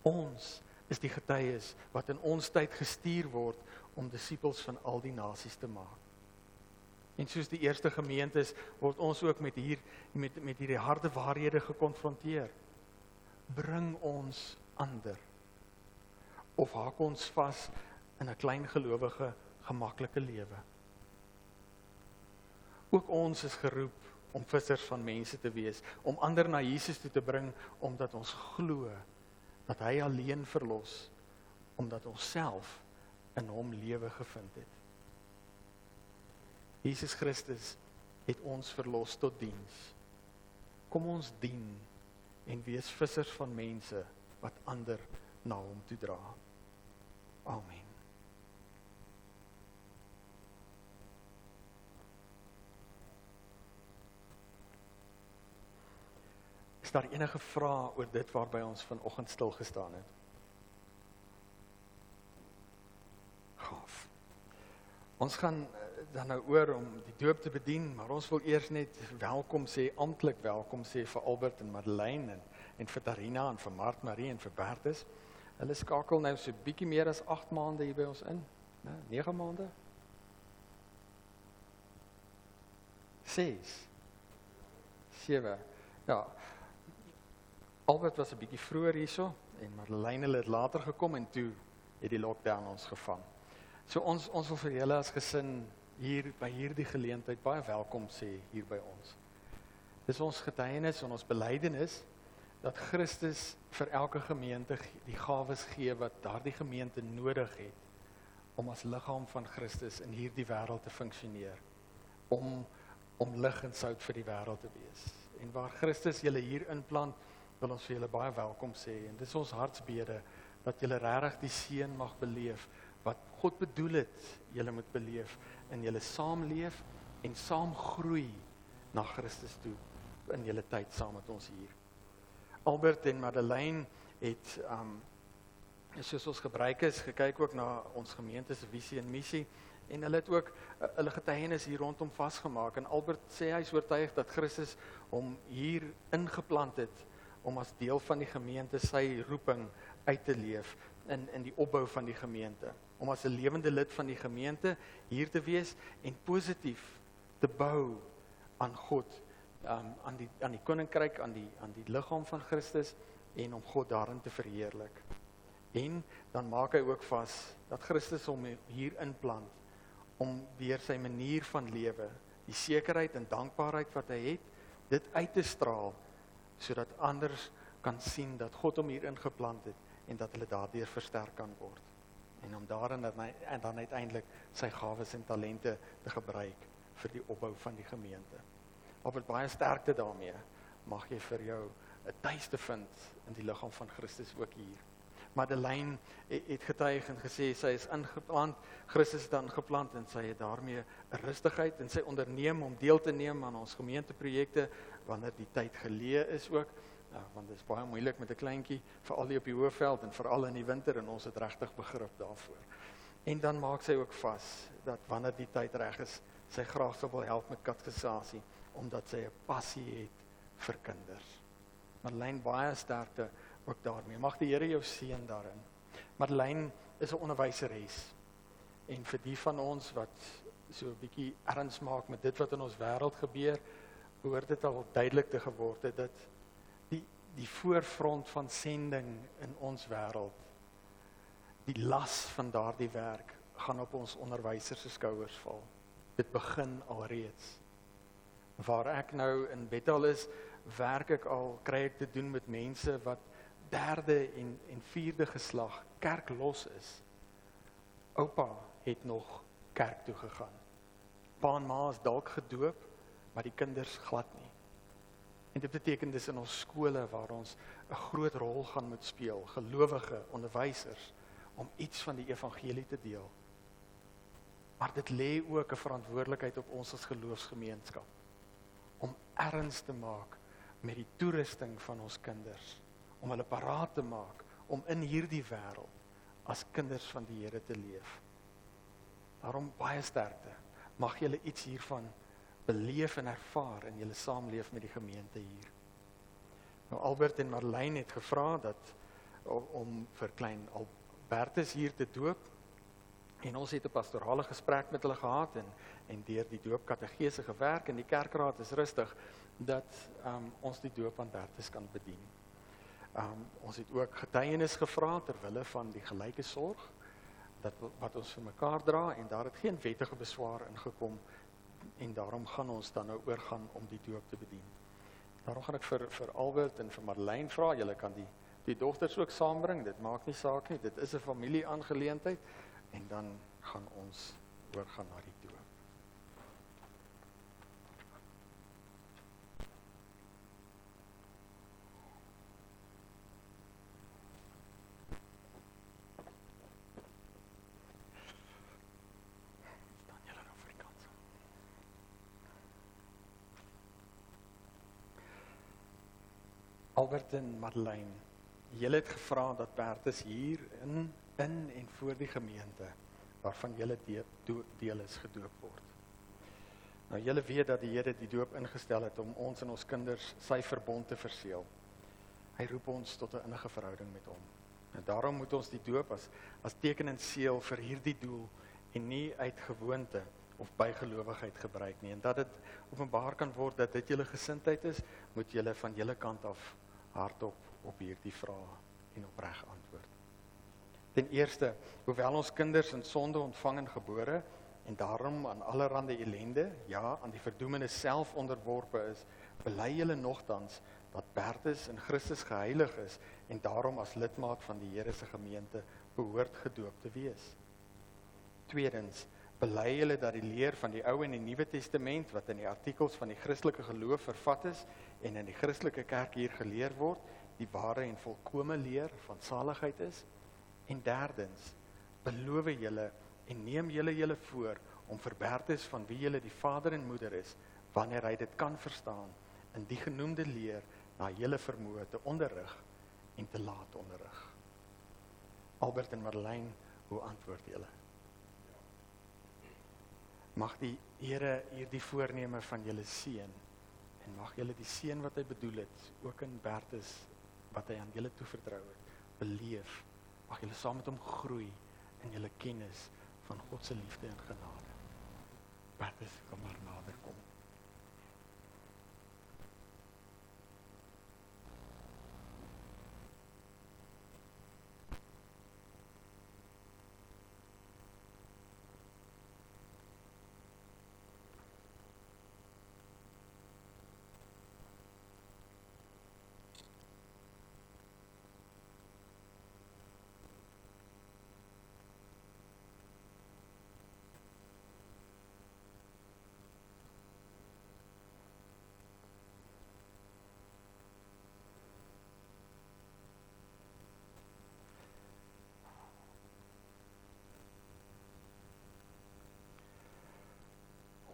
Ons is die getuies wat in ons tyd gestuur word om disippels van al die nasies te maak. En soos die eerste gemeentes word ons ook met hier met met hierdie harde waarhede gekonfronteer. Bring ons ander of haak ons vas in 'n klein gelowige gemaklike lewe. Ook ons is geroep om vissers van mense te wees, om ander na Jesus toe te bring omdat ons glo dat hy alleen verlos omdat ons self in hom lewe gevind het. Jesus Christus het ons verlos tot diens. Kom ons dien en wees vissers van mense wat ander na hom toe dra. Amen. Is daar enige vrae oor dit waarby ons vanoggend stil gestaan het? Gaaf. Ons gaan dan nou oor om die doop te bedien, maar ons wil eers net welkom sê, amptelik welkom sê vir Albert en Madeleine en en vir Tarina en vir Mart Marie en vir Bertus. Hulle skakel nou so bietjie meer as 8 maande hier by ons in, né? 9 maande. 6 7. Ja. Albert was 'n bietjie vroeër hierso en Marlene het later gekom en toe het die lockdown ons gevang. So ons ons wil vir julle as gesin hier by hierdie geleentheid baie welkom sê hier by ons. Dis ons getuienis en ons belydenis dat Christus vir elke gemeente ge- die gawes gee wat daardie gemeente nodig het om as liggaam van Christus in hierdie wêreld te funksioneer. Om om lig en sout vir die wêreld te wees. En waar Christus julle hier inplant, wil ons vir julle baie welkom sê en dis ons hartsbede dat julle regtig die seën mag beleef God bedoel het julle moet beleef in julle saamleef en saam groei na Christus toe in julle tyd saam met ons hier. Albert en Madeleine het um soos ons gebruik is gekyk ook na ons gemeente se visie en missie en hulle het ook uh, hulle getuienis hier rondom vasgemaak en Albert sê hy is oortuig dat Christus hom hier ingeplant het om as deel van die gemeente sy roeping uit te leef in in die opbou van die gemeente om as 'n lewende lid van die gemeente hier te wees en positief te bou aan God um, aan die aan die koninkryk aan die aan die liggaam van Christus en om God daarin te verheerlik. En dan maak hy ook vas dat Christus hom hier inplant om deur sy manier van lewe, die sekerheid en dankbaarheid wat hy het, dit uit te straal sodat anders kan sien dat God hom hier ingeplant het en dat hulle daardeur versterk kan word. En om daarin dan en dan uiteindelik sy gawes en talente te gebruik vir die opbou van die gemeente. Op het baie sterkte daarmee mag jy vir jou 'n tuiste vind in die liggaam van Christus ook hier. Madeleine het getuig en gesê sy is ingeplant, Christus het dan geplant en sy het daarmee 'n rustigheid en sy onderneem om deel te neem aan ons gemeenteprojekte wanneer die tyd geleë is ook. Ja, want dit is baie moeilik met 'n kleintjie, veral hier op die Hoëveld en veral in die winter en ons het regtig begrip daarvoor. En dan maak sy ook vas dat wanneer die tyd reg is, sy graag sou wil help met katekisasie omdat sy 'n passie het vir kinders. Madeleine baie sterkte ook daarmee. Mag die Here jou seën daarin. Madeleine is 'n onderwyseres. En vir die van ons wat so 'n bietjie erns maak met dit wat in ons wêreld gebeur, behoort dit al duidelik te geword het dat die voorfront van sending in ons wêreld die las van daardie werk gaan op ons onderwysers se skouers val. Dit begin alreeds. Waar ek nou in Bethel is, werk ek al kry ek te doen met mense wat derde en en vierde geslag kerk los is. Oupa het nog kerk toe gegaan. Pa en ma is dalk gedoop, maar die kinders glad nie. En dit beteken dis in ons skole waar ons 'n groot rol gaan moet speel, gelowige onderwysers om iets van die evangelie te deel. Maar dit lê ook 'n verantwoordelikheid op ons as geloofsgemeenskap om erns te maak met die toerusting van ons kinders, om hulle paraat te maak om in hierdie wêreld as kinders van die Here te leef. Daarom baie sterkte. Mag julle iets hiervan beleef en ervaar in julle saamleef met die gemeente hier. Nou Albert en Marlene het gevra dat om, vir klein Albertus hier te doop en ons het 'n pastorale gesprek met hulle gehad en en deur die doopkategese gewerk en die kerkraad is rustig dat um, ons die doop aan Bertus kan bedien. Um, ons het ook getuienis gevra ter wille van die gelyke sorg dat wat ons vir mekaar dra en daar het geen wettige beswaar ingekom en daarom gaan ons dan nou oorgaan om die doop te bedien. Daarom gaan ek vir vir Albert en vir Marlene vra, julle kan die die dogters ook saambring. Dit maak nie saak nie. Dit is 'n familie-aangeleentheid en dan gaan ons oorgaan na die doop. Staan julle nou vir die kant. Albert en Madeleine, julle het gevra dat Bertus hier in in en voor die gemeente waarvan julle deel, deel is gedoop word. Nou julle weet dat die Here die doop ingestel het om ons en ons kinders sy verbond te verseël. Hy roep ons tot 'n innige verhouding met hom. En daarom moet ons die doop as as teken en seël vir hierdie doel en nie uit gewoonte of bygelowigheid gebruik nie en dat dit openbaar kan word dat dit julle gesindheid is moet julle van julle kant af hardop op hierdie vrae en opreg antwoord. Ten eerste, hoewel ons kinders in sonde ontvang en gebore en daarom aan allerlei ellende, ja, aan die verdoemenis self onderworpe is, bely julle nogtans dat Bertus in Christus geheilig is en daarom as lidmaat van die Here se gemeente behoort gedoop te wees. Tweedens, bely julle dat die leer van die Ou en die Nuwe Testament wat in die artikels van die Christelike geloof vervat is en in die Christelike kerk hier geleer word, die ware en volkomme leer van saligheid is. En derdens, beloof julle en neem julle julle voor om vir Bertus van wie julle die vader en moeder is, wanneer hy dit kan verstaan, in die genoemde leer na julle vermoë te onderrig en te laat onderrig. Albert en Marlene, hoe antwoord julle? Mag die Here hierdie voorneme van julle seën en mag julle die seën wat hy bedoel het ook in Bertus wat hy aan julle toevertrou het, beleef. Mag julle saam met hom groei in julle kennis van God se liefde en genade. Bertus, kom maar nader kom.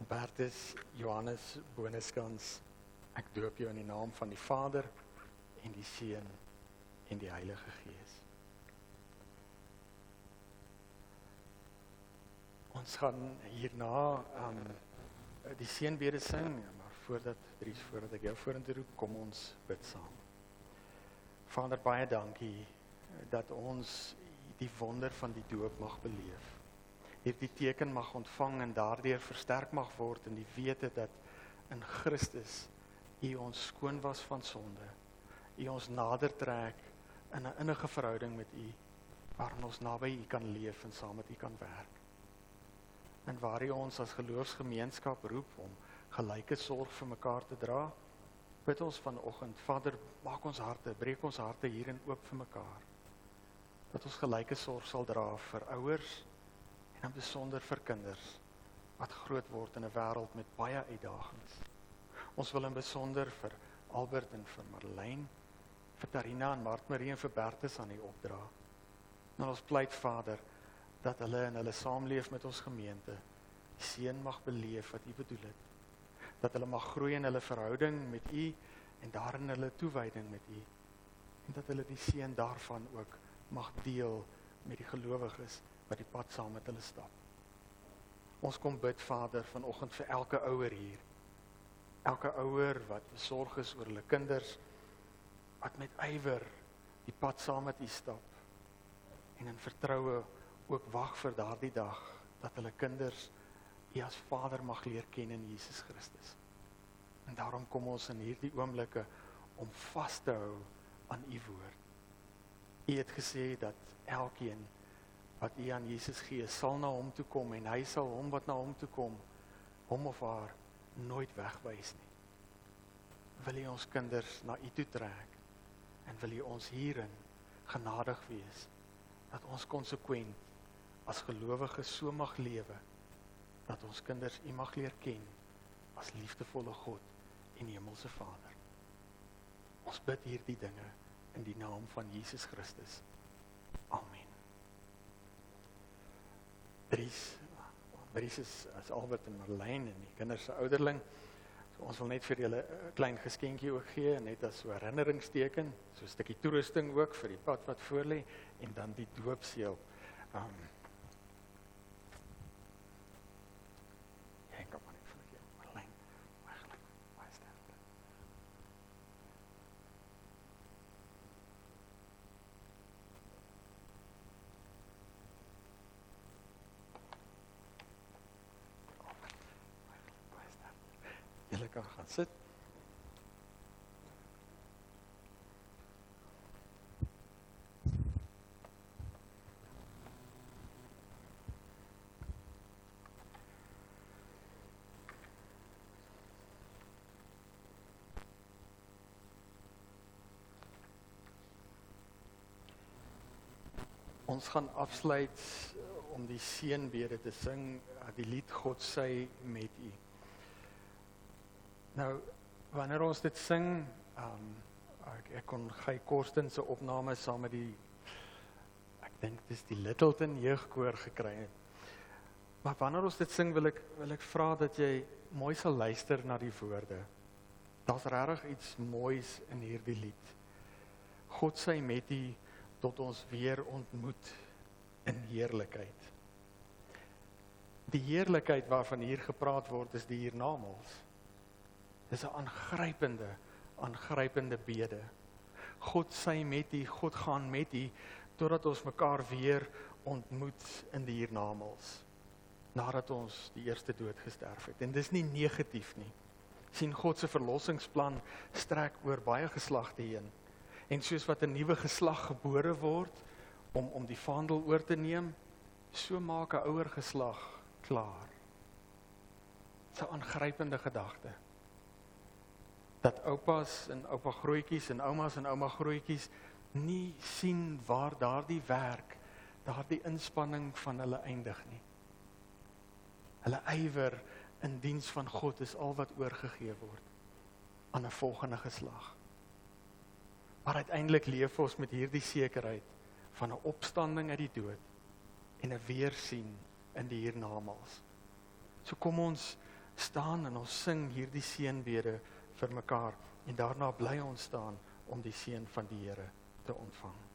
Bertus Johannes Boneskans. Ek doop jou in die naam van die Vader en die Seun en die Heilige Gees. Ons gaan hierna um die seënbede sing, maar voordat Dries voordat ek jou vorentoe roep, kom ons bid saam. Vader, baie dankie dat ons die wonder van die doop mag beleef hierdie teken mag ontvang en daardeur versterk mag word in die wete dat in Christus U ons skoon was van sonde. U ons nader trek in 'n innige verhouding met U waarin ons naby U kan leef en saam met U kan werk. En waar U ons as geloofsgemeenskap roep om gelyke sorg vir mekaar te dra, bid ons vanoggend, Vader, maak ons harte, breek ons harte hierin oop vir mekaar. Dat ons gelyke sorg sal dra vir ouers, en dan besonder vir kinders wat groot word in 'n wêreld met baie uitdagings. Ons wil in besonder vir Albert en vir Marlene, vir Tarina en Mart Marie en vir Bertus aan U opdra. Nou ons pleit Vader dat hulle in hulle saamleef met ons gemeente die seën mag beleef wat U bedoel het. Dat hulle mag groei in hulle verhouding met U en daarin hulle toewyding met U en dat hulle die seën daarvan ook mag deel met die gelowiges wat die pad saam met hulle stap. Ons kom bid Vader vanoggend vir elke ouer hier. Elke ouer wat besorg is oor hulle kinders wat met ywer die pad saam met U stap en in vertroue ook wag vir daardie dag dat hulle kinders U as Vader mag leer ken in Jesus Christus. En daarom kom ons in hierdie oomblikke om vas te hou aan U woord. U het gesê dat elkeen wat u aan Jesus gee, sal na hom toe kom en hy sal hom wat na hom toe kom, hom of haar nooit wegwys nie. Wil u ons kinders na u toe trek en wil u ons hierin genadig wees dat ons konsekwent as gelowiges so mag lewe dat ons kinders u mag leer ken as liefdevolle God en hemelse Vader. Ons bid hierdie dinge in die naam van Jesus Christus. Amen. Dries Dries is as Albert en Marlene en die kinders se ouderling. So ons wil net vir julle 'n klein geskenkie ook gee net as so herinneringsteken, so 'n stukkie toerusting ook vir die pad wat voor lê en dan die doopseël. Um kan gaan sit. Ons gaan afsluit eh, om die seënbede te sing, die lied God sy met u. Nou wanneer ons dit sing, ehm um, ek ek kon Gey Korsten se opname saam met die ek dink dis die Littleton jeugkoor gekry het. Maar wanneer ons dit sing, wil ek wil ek vra dat jy mooi sal luister na die woorde. Daar's regtig iets moois in hierdie lied. God sy met u tot ons weer ontmoet in heerlikheid. Die heerlikheid waarvan hier gepraat word is die hiernamaals. Dis 'n aangrypende, aangrypende bede. God sy met u, God gaan met u totdat ons mekaar weer ontmoet in die hiernamaals nadat ons die eerste dood gesterf het. En dis nie negatief nie. sien God se verlossingsplan strek oor baie geslagte heen. En soos wat 'n nuwe geslag gebore word om om die vaandel oor te neem, so maak 'n ouer geslag klaar. 'n aangrypende gedagte. Dat oupas en oupa grootjies en oumas en ouma grootjies nie sien waar daardie werk, daardie inspanning van hulle eindig nie. Hulle ywer in diens van God is al wat oorgegee word aan 'n volgende geslag. Maar uiteindelik leef ons met hierdie sekerheid van 'n opstanding uit die dood en 'n weersien in die hiernamaals. So kom ons staan en ons sing hierdie seënbede vir mekaar en daarna bly ons staan om die seën van die Here te ontvang.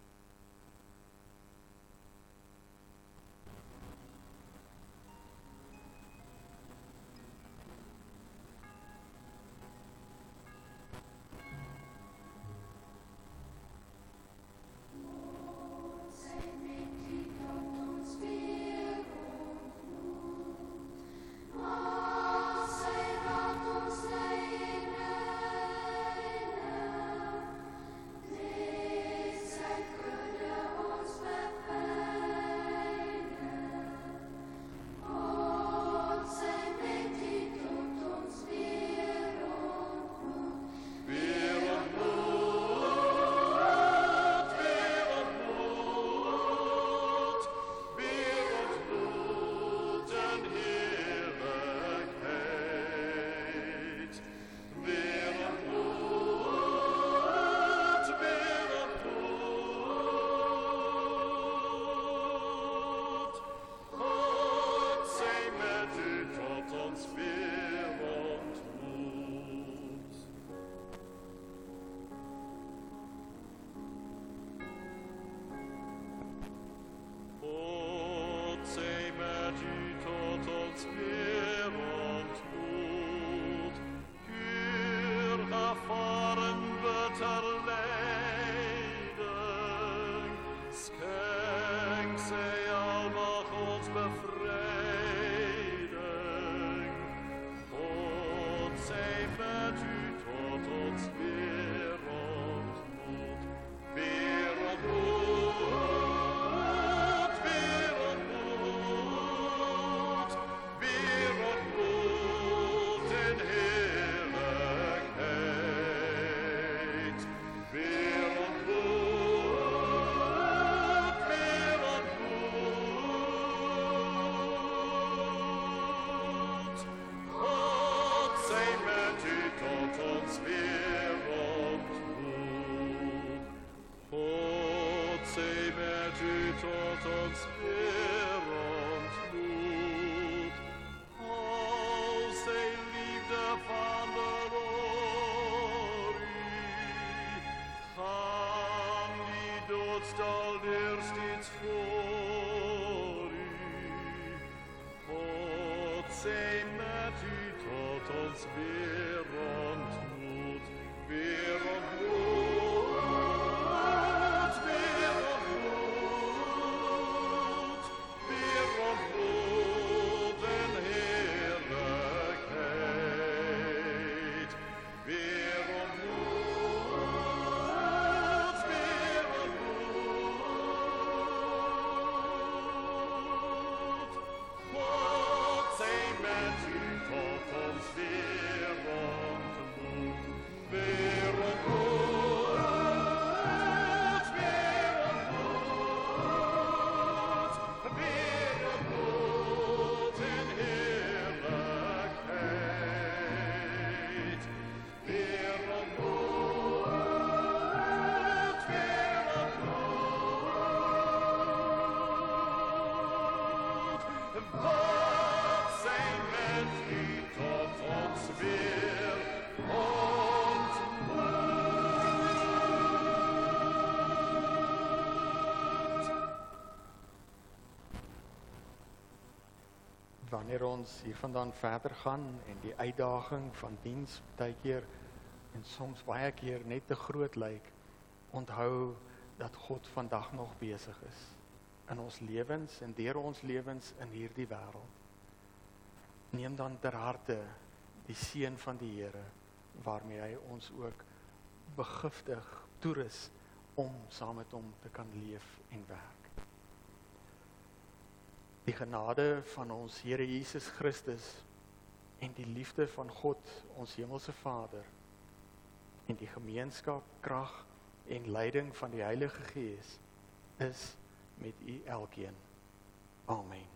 Wanneer ons hiervandaan verder gaan en die uitdaging van diens baie keer en soms baie keer net te groot lyk, onthou dat God vandag nog besig is in ons lewens en deur ons lewens in hierdie wêreld. Neem dan ter harte die seën van die Here waarmee hy ons ook begiftig toerus om saam met hom te kan leef en werk. Die genade van ons Here Jesus Christus en die liefde van God, ons hemelse Vader en die gemeenskap, krag en leiding van die Heilige Gees is met u elkeen. Amen.